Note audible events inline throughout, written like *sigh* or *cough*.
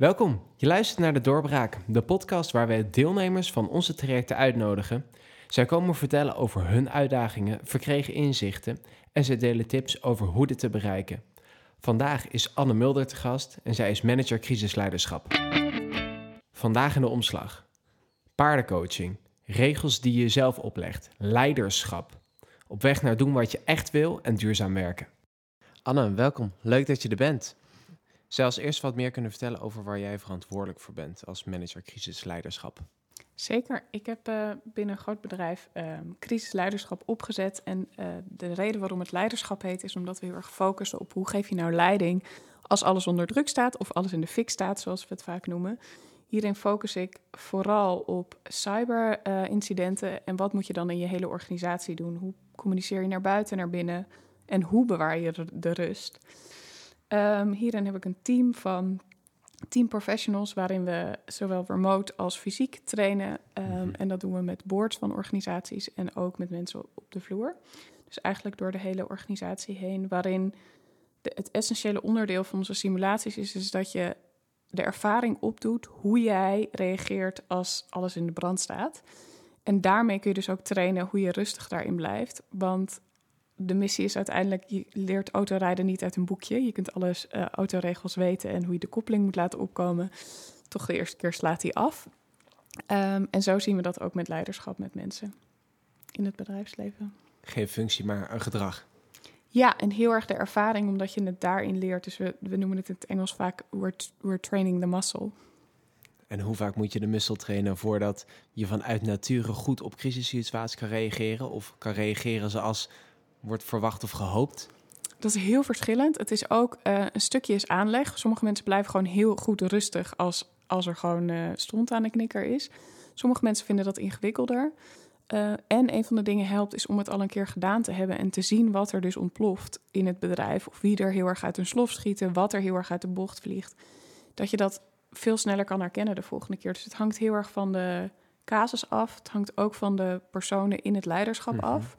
Welkom. Je luistert naar De Doorbraak, de podcast waar wij deelnemers van onze trajecten uitnodigen. Zij komen vertellen over hun uitdagingen, verkregen inzichten en zij delen tips over hoe dit te bereiken. Vandaag is Anne Mulder te gast en zij is manager crisisleiderschap. Vandaag in de omslag. Paardencoaching, regels die je zelf oplegt, leiderschap. Op weg naar doen wat je echt wil en duurzaam werken. Anne, welkom. Leuk dat je er bent. Zou eerst wat meer kunnen vertellen over waar jij verantwoordelijk voor bent als manager crisisleiderschap? Zeker. Ik heb uh, binnen een groot bedrijf uh, crisisleiderschap opgezet. En uh, de reden waarom het leiderschap heet, is omdat we heel erg focussen op hoe geef je nou leiding als alles onder druk staat of alles in de fik staat, zoals we het vaak noemen. Hierin focus ik vooral op cyberincidenten en wat moet je dan in je hele organisatie doen? Hoe communiceer je naar buiten, naar binnen en hoe bewaar je de rust? Um, hierin heb ik een team van team professionals waarin we zowel remote als fysiek trainen. Um, en dat doen we met boards van organisaties en ook met mensen op de vloer. Dus eigenlijk door de hele organisatie heen, waarin de, het essentiële onderdeel van onze simulaties is, is dat je de ervaring opdoet hoe jij reageert als alles in de brand staat. En daarmee kun je dus ook trainen hoe je rustig daarin blijft. Want de missie is uiteindelijk, je leert autorijden niet uit een boekje. Je kunt alles uh, autoregels weten en hoe je de koppeling moet laten opkomen. Toch de eerste keer slaat hij af. Um, en zo zien we dat ook met leiderschap met mensen in het bedrijfsleven. Geen functie, maar een gedrag. Ja, en heel erg de ervaring, omdat je het daarin leert. Dus we, we noemen het in het Engels vaak, we're, we're training the muscle. En hoe vaak moet je de muscle trainen voordat je vanuit nature goed op crisissituaties kan reageren? Of kan reageren zoals wordt verwacht of gehoopt? Dat is heel verschillend. Het is ook uh, een stukje is aanleg. Sommige mensen blijven gewoon heel goed rustig als, als er gewoon uh, stond aan de knikker is. Sommige mensen vinden dat ingewikkelder. Uh, en een van de dingen helpt is om het al een keer gedaan te hebben en te zien wat er dus ontploft in het bedrijf. Of wie er heel erg uit een slof schieten, wat er heel erg uit de bocht vliegt. Dat je dat veel sneller kan herkennen de volgende keer. Dus het hangt heel erg van de casus af. Het hangt ook van de personen in het leiderschap mm -hmm. af.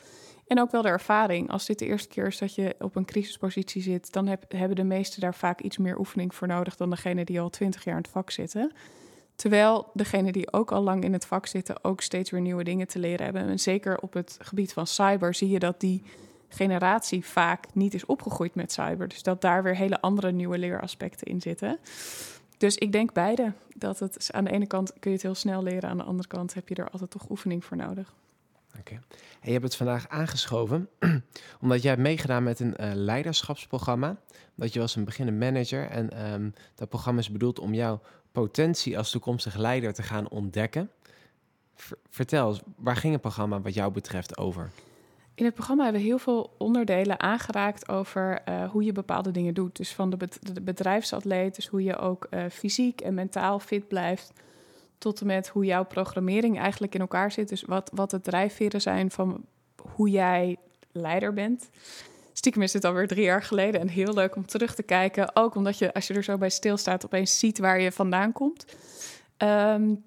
En ook wel de ervaring. Als dit de eerste keer is dat je op een crisispositie zit, dan heb, hebben de meesten daar vaak iets meer oefening voor nodig dan degene die al twintig jaar in het vak zitten. Terwijl degenen die ook al lang in het vak zitten ook steeds weer nieuwe dingen te leren hebben. En zeker op het gebied van cyber zie je dat die generatie vaak niet is opgegroeid met cyber. Dus dat daar weer hele andere nieuwe leeraspecten in zitten. Dus ik denk beide. Dat het aan de ene kant kun je het heel snel leren, aan de andere kant heb je er altijd toch oefening voor nodig. Okay. je hebt het vandaag aangeschoven *clears throat* omdat jij hebt meegedaan met een uh, leiderschapsprogramma. Dat je was een beginnende manager en um, dat programma is bedoeld om jouw potentie als toekomstig leider te gaan ontdekken. V vertel, waar ging het programma wat jou betreft over? In het programma hebben we heel veel onderdelen aangeraakt over uh, hoe je bepaalde dingen doet. Dus van de, bedrijfsatleet, dus hoe je ook uh, fysiek en mentaal fit blijft tot en met hoe jouw programmering eigenlijk in elkaar zit. Dus wat, wat de drijfveren zijn van hoe jij leider bent. Stiekem is dit alweer drie jaar geleden en heel leuk om terug te kijken. Ook omdat je, als je er zo bij stilstaat, opeens ziet waar je vandaan komt. Um,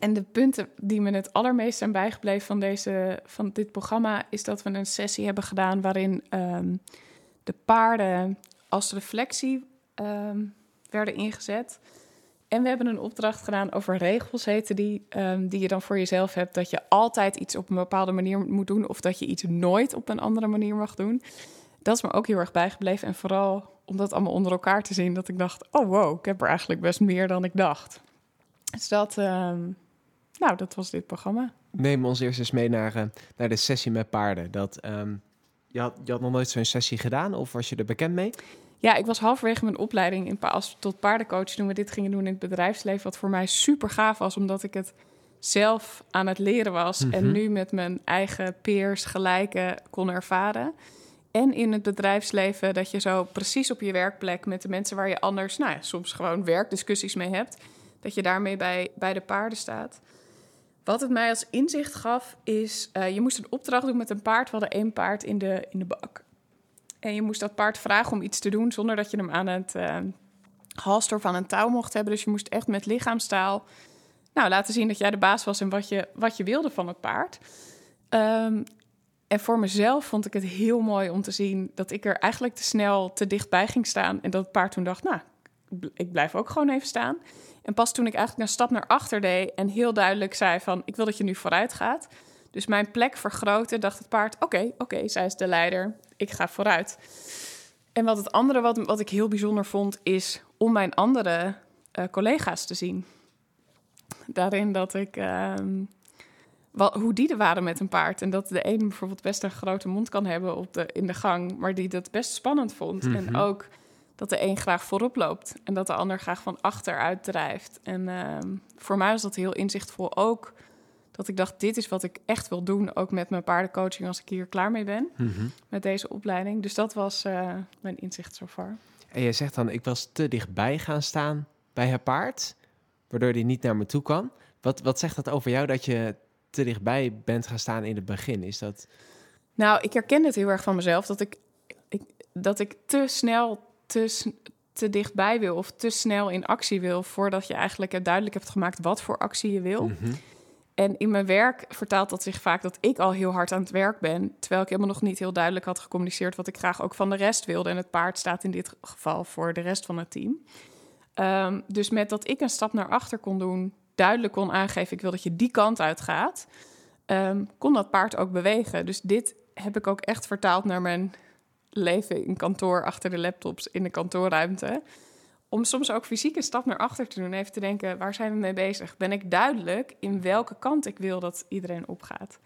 en de punten die me het allermeest zijn bijgebleven van, deze, van dit programma... is dat we een sessie hebben gedaan waarin um, de paarden als reflectie um, werden ingezet... En we hebben een opdracht gedaan over regels, heten die, um, die je dan voor jezelf hebt. Dat je altijd iets op een bepaalde manier moet doen, of dat je iets nooit op een andere manier mag doen. Dat is me ook heel erg bijgebleven. En vooral om dat allemaal onder elkaar te zien, dat ik dacht: oh wow, ik heb er eigenlijk best meer dan ik dacht. Dus dat, um, nou, dat was dit programma. Neem ons eerst eens mee naar, uh, naar de sessie met paarden. Dat, um, je, had, je had nog nooit zo'n sessie gedaan, of was je er bekend mee? Ja, ik was halverwege mijn opleiding in, tot paardencoach toen we dit gingen doen in het bedrijfsleven. Wat voor mij super gaaf was, omdat ik het zelf aan het leren was. Mm -hmm. En nu met mijn eigen peers, gelijken kon ervaren. En in het bedrijfsleven dat je zo precies op je werkplek met de mensen waar je anders, nou ja, soms gewoon werkdiscussies mee hebt. Dat je daarmee bij, bij de paarden staat. Wat het mij als inzicht gaf, is uh, je moest een opdracht doen met een paard. We hadden één paard in de, in de bak. En je moest dat paard vragen om iets te doen zonder dat je hem aan het uh, halster van een touw mocht hebben. Dus je moest echt met lichaamstaal nou, laten zien dat jij de baas was en wat je, wat je wilde van het paard. Um, en voor mezelf vond ik het heel mooi om te zien dat ik er eigenlijk te snel te dichtbij ging staan. En dat het paard toen dacht, nou, ik blijf ook gewoon even staan. En pas toen ik eigenlijk een stap naar achter deed en heel duidelijk zei van... ik wil dat je nu vooruit gaat. Dus mijn plek vergroten, dacht het paard... oké, oké, zij is de leider, ik ga vooruit. En wat het andere wat, wat ik heel bijzonder vond... is om mijn andere uh, collega's te zien. Daarin dat ik... Ehm, wat, hoe die er waren met een paard. En dat de een bijvoorbeeld best een grote mond kan hebben op de, in de gang... maar die dat best spannend vond. En Mhm. ook dat de een graag voorop loopt en dat de ander graag van achteruit drijft. En ehm, voor mij was dat heel inzichtvol ook. Dat ik dacht, dit is wat ik echt wil doen, ook met mijn paardencoaching als ik hier klaar mee ben, Mhm. met deze opleiding. Dus dat was eh, mijn inzicht zo far. En jij zegt dan, ik was te dichtbij gaan staan bij het paard, waardoor hij niet naar me toe kan. Wat, wat zegt dat over jou dat je te dichtbij bent gaan staan in het begin? Is dat... Nou, ik herken het heel erg van mezelf, dat ik, ik, dat ik te snel, te, te dichtbij wil of te snel in actie wil, voordat je eigenlijk duidelijk hebt gemaakt wat voor actie je wil. Mhm. En in mijn werk vertaalt dat zich vaak dat ik al heel hard aan het werk ben, terwijl ik helemaal nog niet heel duidelijk had gecommuniceerd wat ik graag ook van de rest wilde. En het paard staat in dit geval voor de rest van het team. Ehm, dus met dat ik een stap naar achter kon doen, duidelijk kon aangeven, ik wil dat je die kant uit gaat, ehm, kon dat paard ook bewegen. Dus dit heb ik ook echt vertaald naar mijn leven in kantoor, achter de laptops, in de kantoorruimte. Om soms ook fysiek een stap naar achter te doen. Even te denken, waar zijn we mee bezig? Ben ik duidelijk in welke kant ik wil dat iedereen opgaat?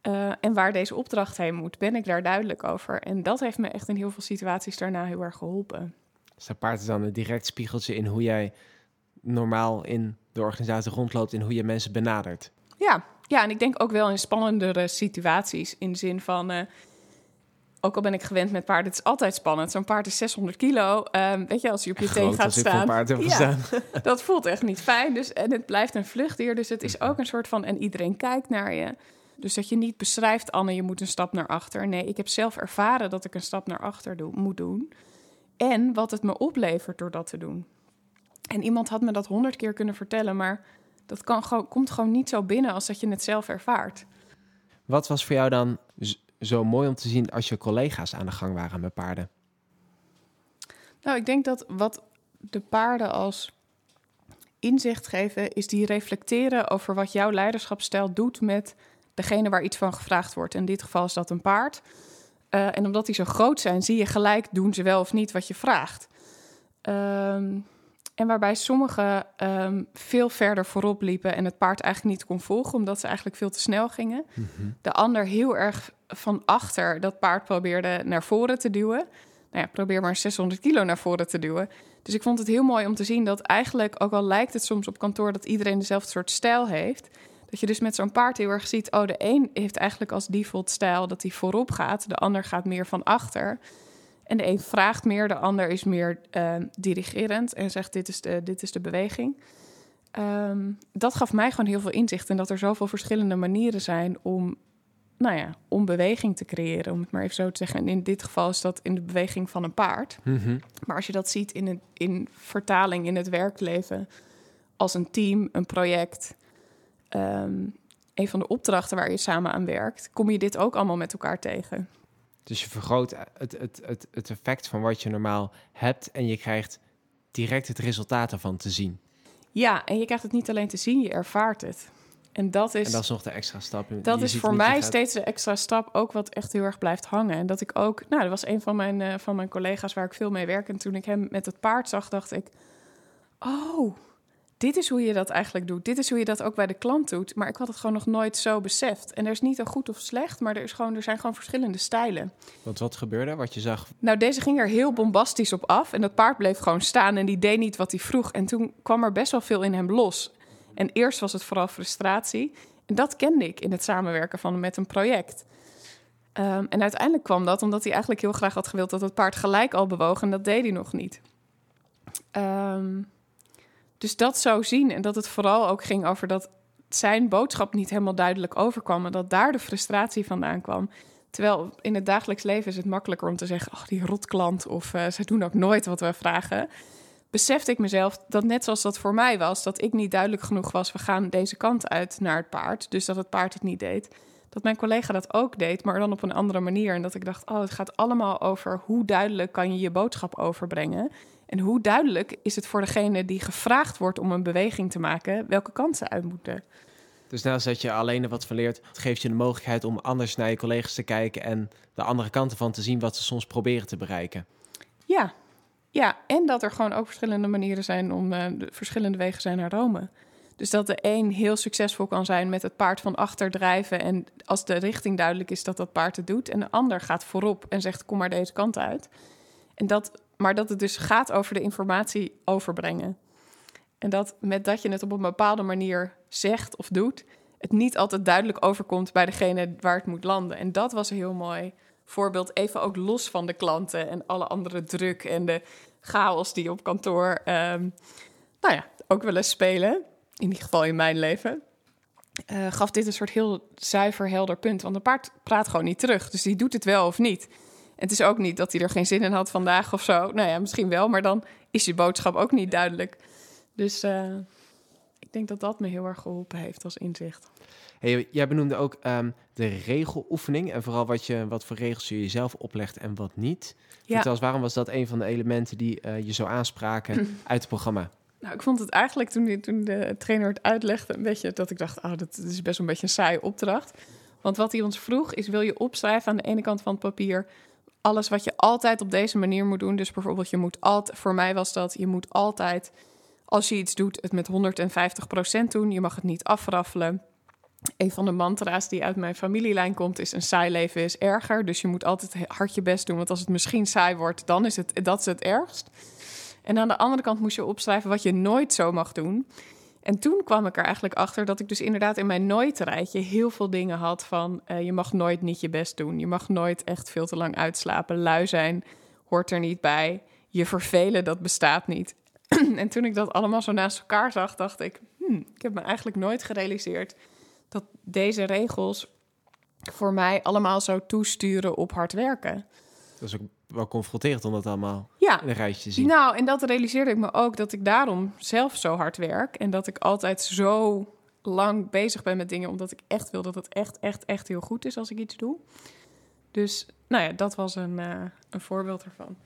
Eh, en waar deze opdracht heen moet, ben ik daar duidelijk over? En dat heeft me echt in heel veel situaties daarna heel erg geholpen. Dus paard is dan een direct spiegeltje in hoe jij normaal in de organisatie rondloopt en hoe je mensen benadert. Ja, ja, en ik denk ook wel in spannendere situaties. In de zin van, eh, ook al ben ik gewend met paarden, het is altijd spannend. Zo'n paard is 600 kilo. Ehm, weet je, als je op je teen gaat staan. paard Ja. *laughs* dat voelt echt niet fijn. Dus, en het blijft een vluchtdier. Dus het is ook een soort van. En iedereen kijkt naar je. Dus dat je niet beschrijft, Anne, je moet een stap naar achter. Nee, ik heb zelf ervaren dat ik een stap naar achter doe, moet doen. En wat het me oplevert door dat te doen. En iemand had me dat honderd keer kunnen vertellen, maar dat kan, gewoon- komt gewoon niet zo binnen als dat je het zelf ervaart. Wat was voor jou dan zo mooi om te zien als je collega's aan de gang waren met paarden? Nou, ik denk dat wat de paarden als inzicht geven, is die reflecteren over wat jouw leiderschapsstijl doet met degene waar iets van gevraagd wordt. In dit geval is dat een paard. Eh, en omdat die zo groot zijn, zie je gelijk, doen ze wel of niet wat je vraagt. Ehm, en waarbij sommigen ehm, veel verder voorop liepen en het paard eigenlijk niet kon volgen, omdat ze eigenlijk veel te snel gingen. De ander heel erg van achter dat paard probeerde naar voren te duwen. Nou ja, probeer maar 600 kilo naar voren te duwen. Dus ik vond het heel mooi om te zien dat eigenlijk, ook al lijkt het soms op kantoor dat iedereen dezelfde soort stijl heeft, dat je dus met zo'n paard heel erg ziet, oh, de een heeft eigenlijk als default stijl dat hij voorop gaat, de ander gaat meer van achter. En de een vraagt meer, de ander is meer eh, dirigerend en zegt dit is de, dit is de beweging. Ehm, dat gaf mij gewoon heel veel inzicht en dat er zoveel verschillende manieren zijn om, nou ja, om beweging te creëren, om het maar even zo te zeggen. En in dit geval is dat in de beweging van een paard. Mhm. Maar als je dat ziet in, het, in vertaling in het werkleven als een team, een project, ehm, een van de opdrachten waar je samen aan werkt, kom je dit ook allemaal met elkaar tegen. Dus je vergroot het, het, het, het effect van wat je normaal hebt en je krijgt direct het resultaat ervan te zien. Ja, en je krijgt het niet alleen te zien, je ervaart het. En dat is, En dat is nog de extra stap. dat Je is voor mij gaat- steeds de extra stap, ook wat echt heel erg blijft hangen. En dat ik ook, nou, dat was een van mijn, eh, van mijn collega's waar ik veel mee werk. En toen ik hem met het paard zag, dacht ik: Oh, dit is hoe je dat eigenlijk doet. Dit is hoe je dat ook bij de klant doet. Maar ik had het gewoon nog nooit zo beseft. En er is niet een goed of slecht, maar er, is gewoon, er zijn gewoon verschillende stijlen. Want wat gebeurde? Wat je zag. Nou, deze ging er heel bombastisch op af. En dat paard bleef gewoon staan en die deed niet wat hij vroeg. En toen kwam er best wel veel in hem los. En eerst was het vooral frustratie. En dat kende ik in het samenwerken van met een project. Ehm, en uiteindelijk kwam dat omdat hij eigenlijk heel graag had gewild dat het paard gelijk al bewoog. En dat deed hij nog niet. Ehm, dus dat zo zien en dat het vooral ook ging over dat zijn boodschap niet helemaal duidelijk overkwam. En dat daar de frustratie vandaan kwam. Terwijl in het dagelijks leven is het makkelijker om te zeggen: ach, die rotklant. Of eh, ze doen ook nooit wat we vragen. Besefte ik mezelf dat net zoals dat voor mij was, dat ik niet duidelijk genoeg was: we gaan deze kant uit naar het paard. Dus dat het paard het niet deed. Dat mijn collega dat ook deed, maar dan op een andere manier. En dat ik dacht: oh, het gaat allemaal over hoe duidelijk kan je je boodschap overbrengen. En hoe duidelijk is het voor degene die gevraagd wordt om een beweging te maken, welke kansen uit moeten? Dus naast dat je alleen er wat van leert, geeft je de mogelijkheid om anders naar je collega's te kijken en de andere kanten van te zien wat ze soms proberen te bereiken. Ja, ja, en dat er gewoon ook verschillende manieren zijn om uh, de verschillende wegen zijn naar Rome. Dus dat de een heel succesvol kan zijn met het paard van achter drijven. En als de richting duidelijk is dat dat paard het doet. En de ander gaat voorop en zegt: Kom maar deze kant uit. En dat, maar dat het dus gaat over de informatie overbrengen. En dat met dat je het op een bepaalde manier zegt of doet, het niet altijd duidelijk overkomt bij degene waar het moet landen. En dat was heel mooi voorbeeld. Even ook los van de klanten en alle andere druk en de chaos die op kantoor, um, nou ja, ook wel eens spelen. In ieder geval in mijn leven. Uh, gaf dit een soort heel zuiver, helder punt. Want een paard praat gewoon niet terug. Dus die doet het wel of niet. En het is ook niet dat hij er geen zin in had vandaag of zo. Nou ja, misschien wel, maar dan is je boodschap ook niet duidelijk. Dus uh, denk dat dat me heel erg geholpen heeft als inzicht. Hey, jij benoemde ook um, de regeloefening en vooral wat, je, wat voor regels je jezelf oplegt en wat niet. Ja. Vertel eens, waarom was dat een van de elementen die uh, je zo aanspraken *clears throat* uit het programma? Nou, ik vond het eigenlijk toen, toen de trainer het uitlegde, een beetje dat ik dacht, oh, dat is best een beetje een saaie opdracht. Want wat hij ons vroeg is, wil je opschrijven aan de ene kant van het papier alles wat je altijd op deze manier moet doen. Dus bijvoorbeeld, je moet altijd, voor mij was dat, je moet altijd, als je iets doet, het met 150% doen. Je mag het niet afraffelen. Een van de mantra's die uit mijn familielijn komt is: een saai leven is erger. Dus je moet altijd hard je best doen. Want als het misschien saai wordt, dan is het dat is het ergst. En aan de andere kant moest je opschrijven wat je nooit zo mag doen. En toen kwam ik er eigenlijk achter dat ik dus inderdaad in mijn nooit-rijtje heel veel dingen had van... Uh, je mag nooit niet je best doen. Je mag nooit echt veel te lang uitslapen. Lui zijn hoort er niet bij. Je vervelen, dat bestaat niet. *clears throat* en toen ik dat allemaal zo naast elkaar zag, dacht ik... Hmm, ik heb me eigenlijk nooit gerealiseerd dat deze regels voor mij allemaal zo toesturen op hard werken. Dat is ook wel confronterend om dat allemaal ja. in een rijtje te zien. Nou, en dat realiseerde ik me ook dat ik daarom zelf zo hard werk. En dat ik altijd zo lang bezig ben met dingen, omdat ik echt wil dat het echt, echt, echt heel goed is als ik iets doe. Dus nou ja, dat was een, uh, een voorbeeld ervan.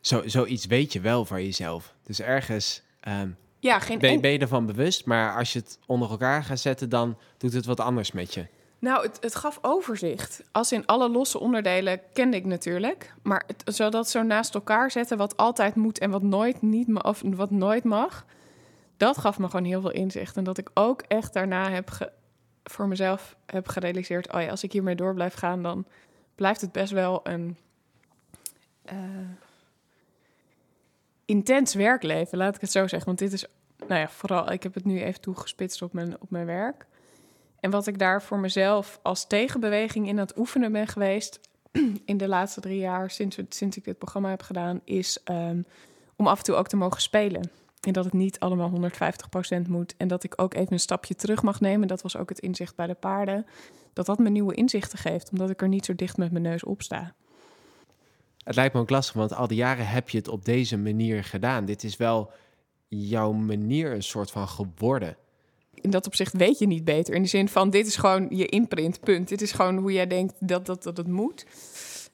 Zo, zoiets weet je wel van jezelf. Dus ergens um, ja, geen ben, ben je ervan bewust, maar als je het onder elkaar gaat zetten, dan doet het wat anders met je. Nou, het, het, gaf overzicht. Als in alle losse onderdelen kende ik natuurlijk. Maar het, zodat zo naast elkaar zetten wat altijd moet en wat nooit, niet, of wat nooit mag. Dat gaf me gewoon heel veel inzicht. En dat ik ook echt daarna heb voor mezelf heb gerealiseerd... oh ja, als ik hiermee door blijf gaan, dan blijft het best wel een... Uh, intens werkleven, laat ik het zo zeggen. Want dit is, nou ja, vooral... Ik heb het nu even toegespitst op mijn, op mijn werk... En wat ik daar voor mezelf als tegenbeweging in het oefenen ben geweest *clears throat* in de laatste drie jaar sinds, sinds ik dit programma heb gedaan, is um, om af en toe ook te mogen spelen. En dat het niet allemaal 150% moet. En dat ik ook even een stapje terug mag nemen. Dat was ook het inzicht bij de paarden. Dat dat me nieuwe inzichten geeft, omdat ik er niet zo dicht met mijn neus op sta. Het lijkt me ook lastig, want al die jaren heb je het op deze manier gedaan. Dit is wel jouw manier een soort van geworden in dat opzicht weet je niet beter. In de zin van, dit is gewoon je imprint, punt. Dit is gewoon hoe jij denkt dat, dat, dat het moet.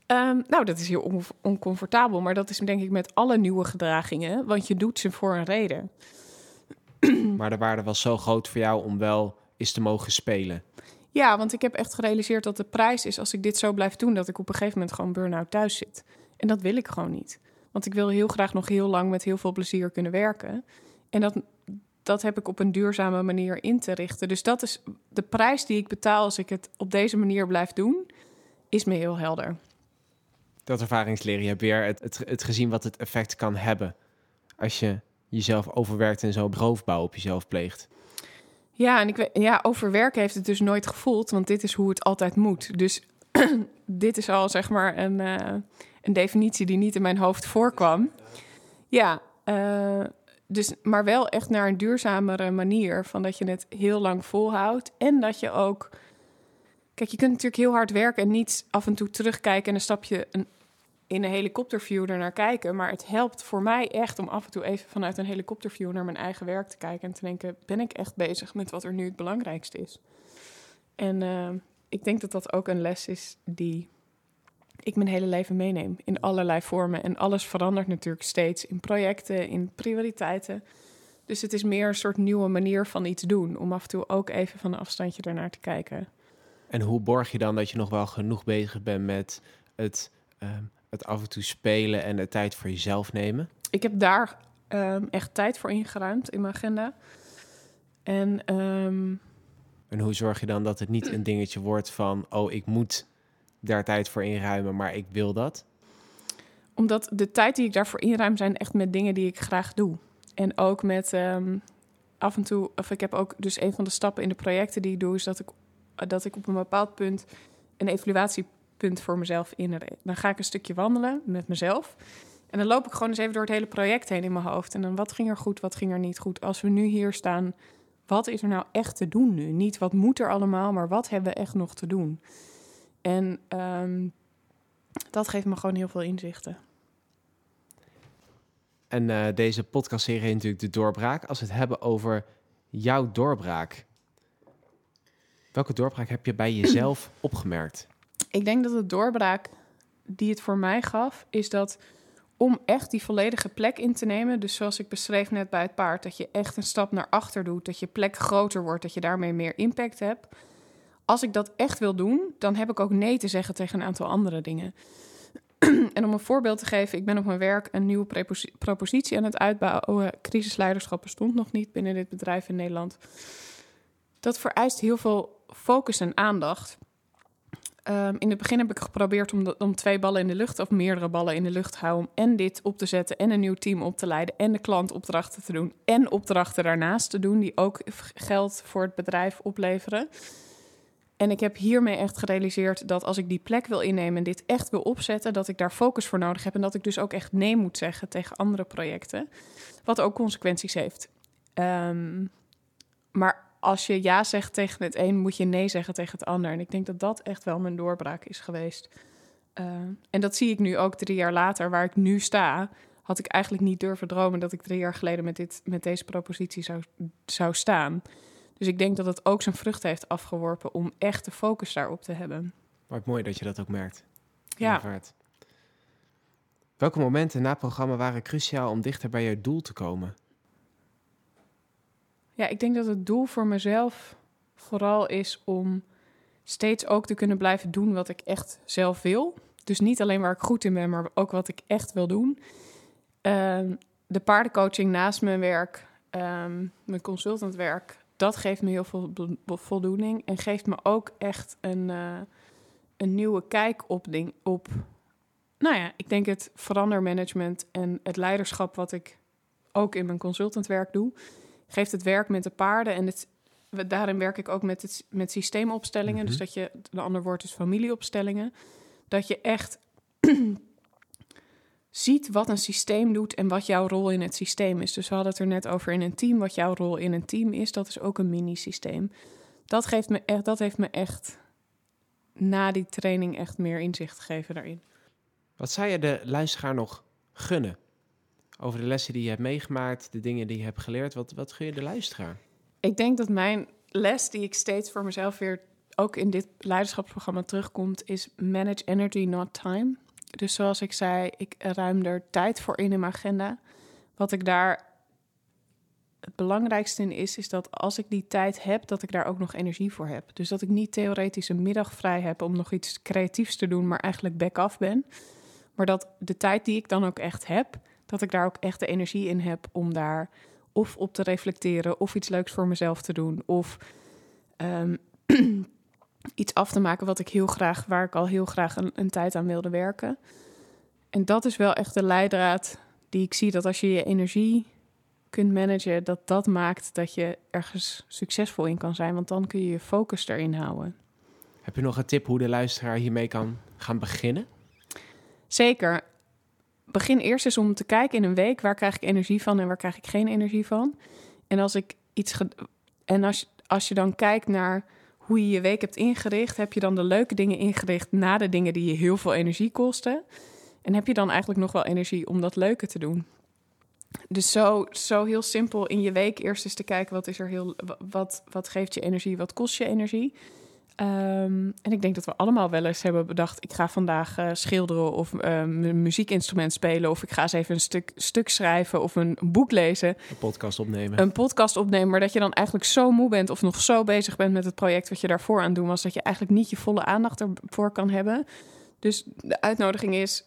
Um, nou, dat is heel oncomfortabel, maar dat is denk ik met alle nieuwe gedragingen, want je doet ze voor een reden. *clears throat* Maar de waarde was zo groot voor jou om wel eens te mogen spelen. Ja, want ik heb echt gerealiseerd dat de prijs is als ik dit zo blijf doen, dat ik op een gegeven moment gewoon burn-out thuis zit. En dat wil ik gewoon niet. Want ik wil heel graag nog heel lang met heel veel plezier kunnen werken. En dat, dat heb ik op een duurzame manier in te richten. Dus dat is de prijs die ik betaal als ik het op deze manier blijf doen, is me heel helder. Dat ervaringsleren, je hebt weer het, het, het gezien wat het effect kan hebben als je jezelf overwerkt en zo roofbouw op jezelf pleegt. Ja, en ik ja, overwerken heeft het dus nooit gevoeld, want dit is hoe het altijd moet. Dus *clears throat* dit is al zeg maar een, uh, een definitie die niet in mijn hoofd voorkwam. Ja, uh, dus, maar wel echt naar een duurzamere manier. Van dat je het heel lang volhoudt. En dat je ook. Kijk, je kunt natuurlijk heel hard werken en niet af en toe terugkijken en een stapje een, in een helikopterview er naar kijken. Maar het helpt voor mij echt om af en toe even vanuit een helikopterview naar mijn eigen werk te kijken. En te denken: ben ik echt bezig met wat er nu het belangrijkste is? En uh, ik denk dat dat ook een les is die ik mijn hele leven meeneem in allerlei vormen. En alles verandert natuurlijk steeds in projecten, in prioriteiten. Dus het is meer een soort nieuwe manier van iets doen. Om af en toe ook even van een afstandje ernaar te kijken. En hoe borg je dan dat je nog wel genoeg bezig bent met het, ehm, het af en toe spelen en de tijd voor jezelf nemen? Ik heb daar ehm, echt tijd voor ingeruimd in mijn agenda. En, ehm, en hoe zorg je dan dat het niet een dingetje wordt van... oh, ik moet daar tijd voor inruimen, maar ik wil dat? Omdat de tijd die ik daarvoor inruim zijn echt met dingen die ik graag doe. En ook met af en toe, of ik heb ook dus een van de stappen in de projecten die ik doe, is dat ik dat ik op een bepaald punt een evaluatiepunt voor mezelf inricht. Dan ga ik een stukje wandelen met mezelf. En dan loop ik gewoon eens even door het hele project heen in mijn hoofd. En dan wat ging er goed, wat ging er niet goed. Als we nu hier staan, wat is er nou echt te doen nu? Niet wat moet er allemaal, maar wat hebben we echt nog te doen? En um, dat geeft me gewoon heel veel inzichten. En uh, deze podcastserie heet natuurlijk De Doorbraak. Als we het hebben over jouw doorbraak, Welke doorbraak heb je bij jezelf *clears throat* opgemerkt? Ik denk dat de doorbraak die het voor mij gaf, is dat om echt die volledige plek in te nemen, dus zoals ik beschreef net bij het paard, dat je echt een stap naar achter doet, dat je plek groter wordt, dat je daarmee meer impact hebt. Als ik dat echt wil doen, dan heb ik ook nee te zeggen tegen een aantal andere dingen. *clears throat* en om een voorbeeld te geven, ik ben op mijn werk een nieuwe propositie aan het uitbouwen. Crisisleiderschap bestond nog niet binnen dit bedrijf in Nederland. Dat vereist heel veel focus en aandacht. Um, in het begin heb ik geprobeerd om, om twee ballen in de lucht of meerdere ballen in de lucht te houden. En dit op te zetten en een nieuw team op te leiden. En de klantopdrachten te doen. En opdrachten daarnaast te doen die ook geld voor het bedrijf opleveren. En ik heb hiermee echt gerealiseerd dat als ik die plek wil innemen en dit echt wil opzetten, dat ik daar focus voor nodig heb. En dat ik dus ook echt nee moet zeggen tegen andere projecten. Wat ook consequenties heeft. Um, maar als je ja zegt tegen het een, moet je nee zeggen tegen het ander. En ik denk dat dat echt wel mijn doorbraak is geweest. Uh, en dat zie ik nu ook drie jaar later, waar ik nu sta. Had ik eigenlijk niet durven dromen dat ik drie jaar geleden met, dit, met deze propositie zou, zou staan. Dus ik denk dat het ook zijn vrucht heeft afgeworpen om echt de focus daarop te hebben. Maar het mooi dat je dat ook merkt. Ja. Welke momenten na het programma waren cruciaal om dichter bij je doel te komen? Ja, ik denk dat het doel voor mezelf vooral is om steeds ook te kunnen blijven doen wat ik echt zelf wil. Dus niet alleen waar ik goed in ben, maar ook wat ik echt wil doen. Ehm, de paardencoaching naast mijn werk, um, mijn consultantwerk, dat geeft me heel veel voldoening. En geeft me ook echt een, uh, een nieuwe kijk op, ding, op, nou ja, ik denk het verandermanagement en het leiderschap wat ik ook in mijn consultantwerk doe geeft het werk met de paarden. En het, daarin werk ik ook met, het, met systeemopstellingen. Dus mhm. dat je, een ander woord is familieopstellingen. Dat je echt ziet wat een systeem doet en wat jouw rol in het systeem is. Dus we hadden het er net over in een team. Wat jouw rol in een team is, dat is ook een mini-systeem. Dat, geeft me echt, dat heeft me echt na die training echt meer inzicht gegeven daarin. Wat zou je de luisteraar nog gunnen? over de lessen die je hebt meegemaakt, de dingen die je hebt geleerd. Wat, wat gun je de luisteraar? Ik denk dat mijn les die ik steeds voor mezelf weer ook in dit leiderschapsprogramma terugkomt, is manage energy, not time. Dus zoals ik zei, ik ruim er tijd voor in in mijn agenda. Wat ik daar het belangrijkste in is, is dat als ik die tijd heb, dat ik daar ook nog energie voor heb. Dus dat ik niet theoretisch een middag vrij heb om nog iets creatiefs te doen, maar eigenlijk back-off ben. Maar dat de tijd die ik dan ook echt heb, dat ik daar ook echt de energie in heb om daar of op te reflecteren of iets leuks voor mezelf te doen of um, *clears throat* iets af te maken wat ik heel graag, waar ik al heel graag een, een tijd aan wilde werken. En dat is wel echt de leidraad die ik zie dat als je je energie kunt managen, dat dat maakt dat je ergens succesvol in kan zijn, want dan kun je je focus erin houden. Heb je nog een tip hoe de luisteraar hiermee kan gaan beginnen? Zeker begin eerst eens om te kijken in een week waar krijg ik energie van en waar krijg ik geen energie van. En als ik iets en als, als je dan kijkt naar hoe je je week hebt ingericht, heb je dan de leuke dingen ingericht na de dingen die je heel veel energie kosten. En heb je dan eigenlijk nog wel energie om dat leuke te doen? Dus zo, zo heel simpel in je week eerst eens te kijken wat is er heel wat, wat geeft je energie, wat kost je energie. Ehm, en ik denk dat we allemaal wel eens hebben bedacht: ik ga vandaag eh, schilderen of uh, een muziekinstrument spelen. Of ik ga eens even een stuk, stuk schrijven of een boek lezen. Een podcast opnemen. Een podcast opnemen. Maar dat je dan eigenlijk zo moe bent of nog zo bezig bent met het project wat je daarvoor aan doen was. Dat je eigenlijk niet je volle aandacht ervoor kan hebben. Dus de uitnodiging is: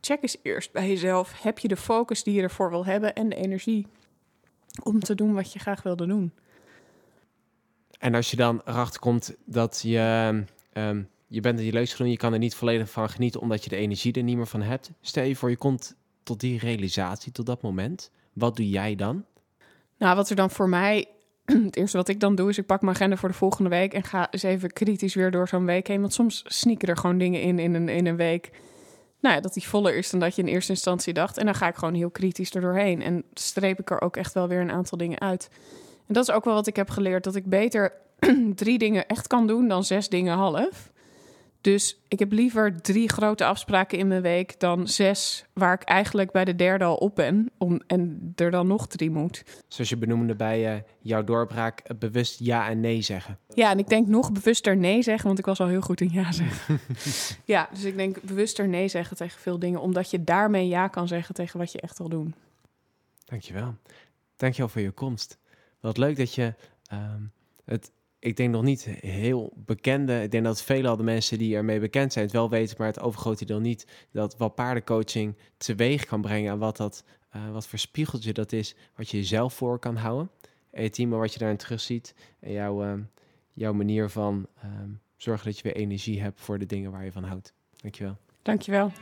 check eens eerst bij jezelf. Heb je de focus die je ervoor wil hebben en de energie om te doen wat je graag wilde doen? En als je dan erachter komt dat je, um, je bent in je leukste doen, je kan er niet volledig van genieten omdat je de energie er niet meer van hebt. Stel je voor, je komt tot die realisatie, tot dat moment. Wat doe jij dan? Nou, wat er dan voor mij, *clears throat* het eerste wat ik dan doe, is ik pak mijn agenda voor de volgende week en ga eens even kritisch weer door zo'n week heen. Want soms sneaken er gewoon dingen in in een, in een week. Nou ja, dat die voller is dan dat je in eerste instantie dacht. En dan ga ik gewoon heel kritisch er doorheen. En streep ik er ook echt wel weer een aantal dingen uit. En dat is ook wel wat ik heb geleerd: dat ik beter *clears throat* drie dingen echt kan doen dan zes dingen half. Dus ik heb liever drie grote afspraken in mijn week dan zes, waar ik eigenlijk bij de derde al op ben om, en er dan nog drie moet. Zoals je benoemde bij uh, jouw doorbraak, eh, bewust ja en nee zeggen. Ja, en ik denk nog bewuster nee zeggen, want ik was al heel goed in ja zeggen. *laughs* ja, dus ik denk bewuster nee zeggen tegen veel dingen, omdat je daarmee ja kan zeggen tegen wat je echt wil doen. Dankjewel. Dankjewel voor je komst. Wat leuk dat je um, het, ik denk nog niet heel bekende, ik denk dat vele al de mensen die ermee bekend zijn het wel weten, maar het overgrote deel niet, dat wat paardencoaching teweeg kan brengen en wat, dat, uh, wat voor spiegeltje dat is, wat je jezelf voor kan houden. En het team, wat je daarin terug ziet en jouw, uh, jouw manier van um, zorgen dat je weer energie hebt voor de dingen waar je van houdt. Dankjewel. Dankjewel.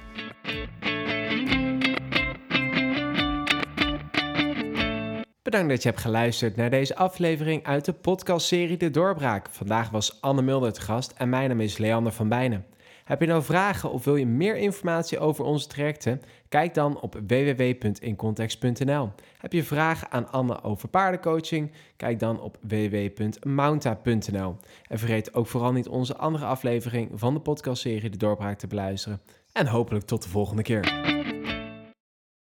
Bedankt dat je hebt geluisterd naar deze aflevering uit de podcastserie De Doorbraak. Vandaag was Anne Mulder te gast en mijn naam is Leander van Bijnen. Heb je nou vragen of wil je meer informatie over onze trajecten? Kijk dan op www.incontext.nl. Heb je vragen aan Anne over paardencoaching? Kijk dan op www.mounta.nl. En vergeet ook vooral niet onze andere aflevering van de podcastserie De Doorbraak te beluisteren. En hopelijk tot de volgende keer.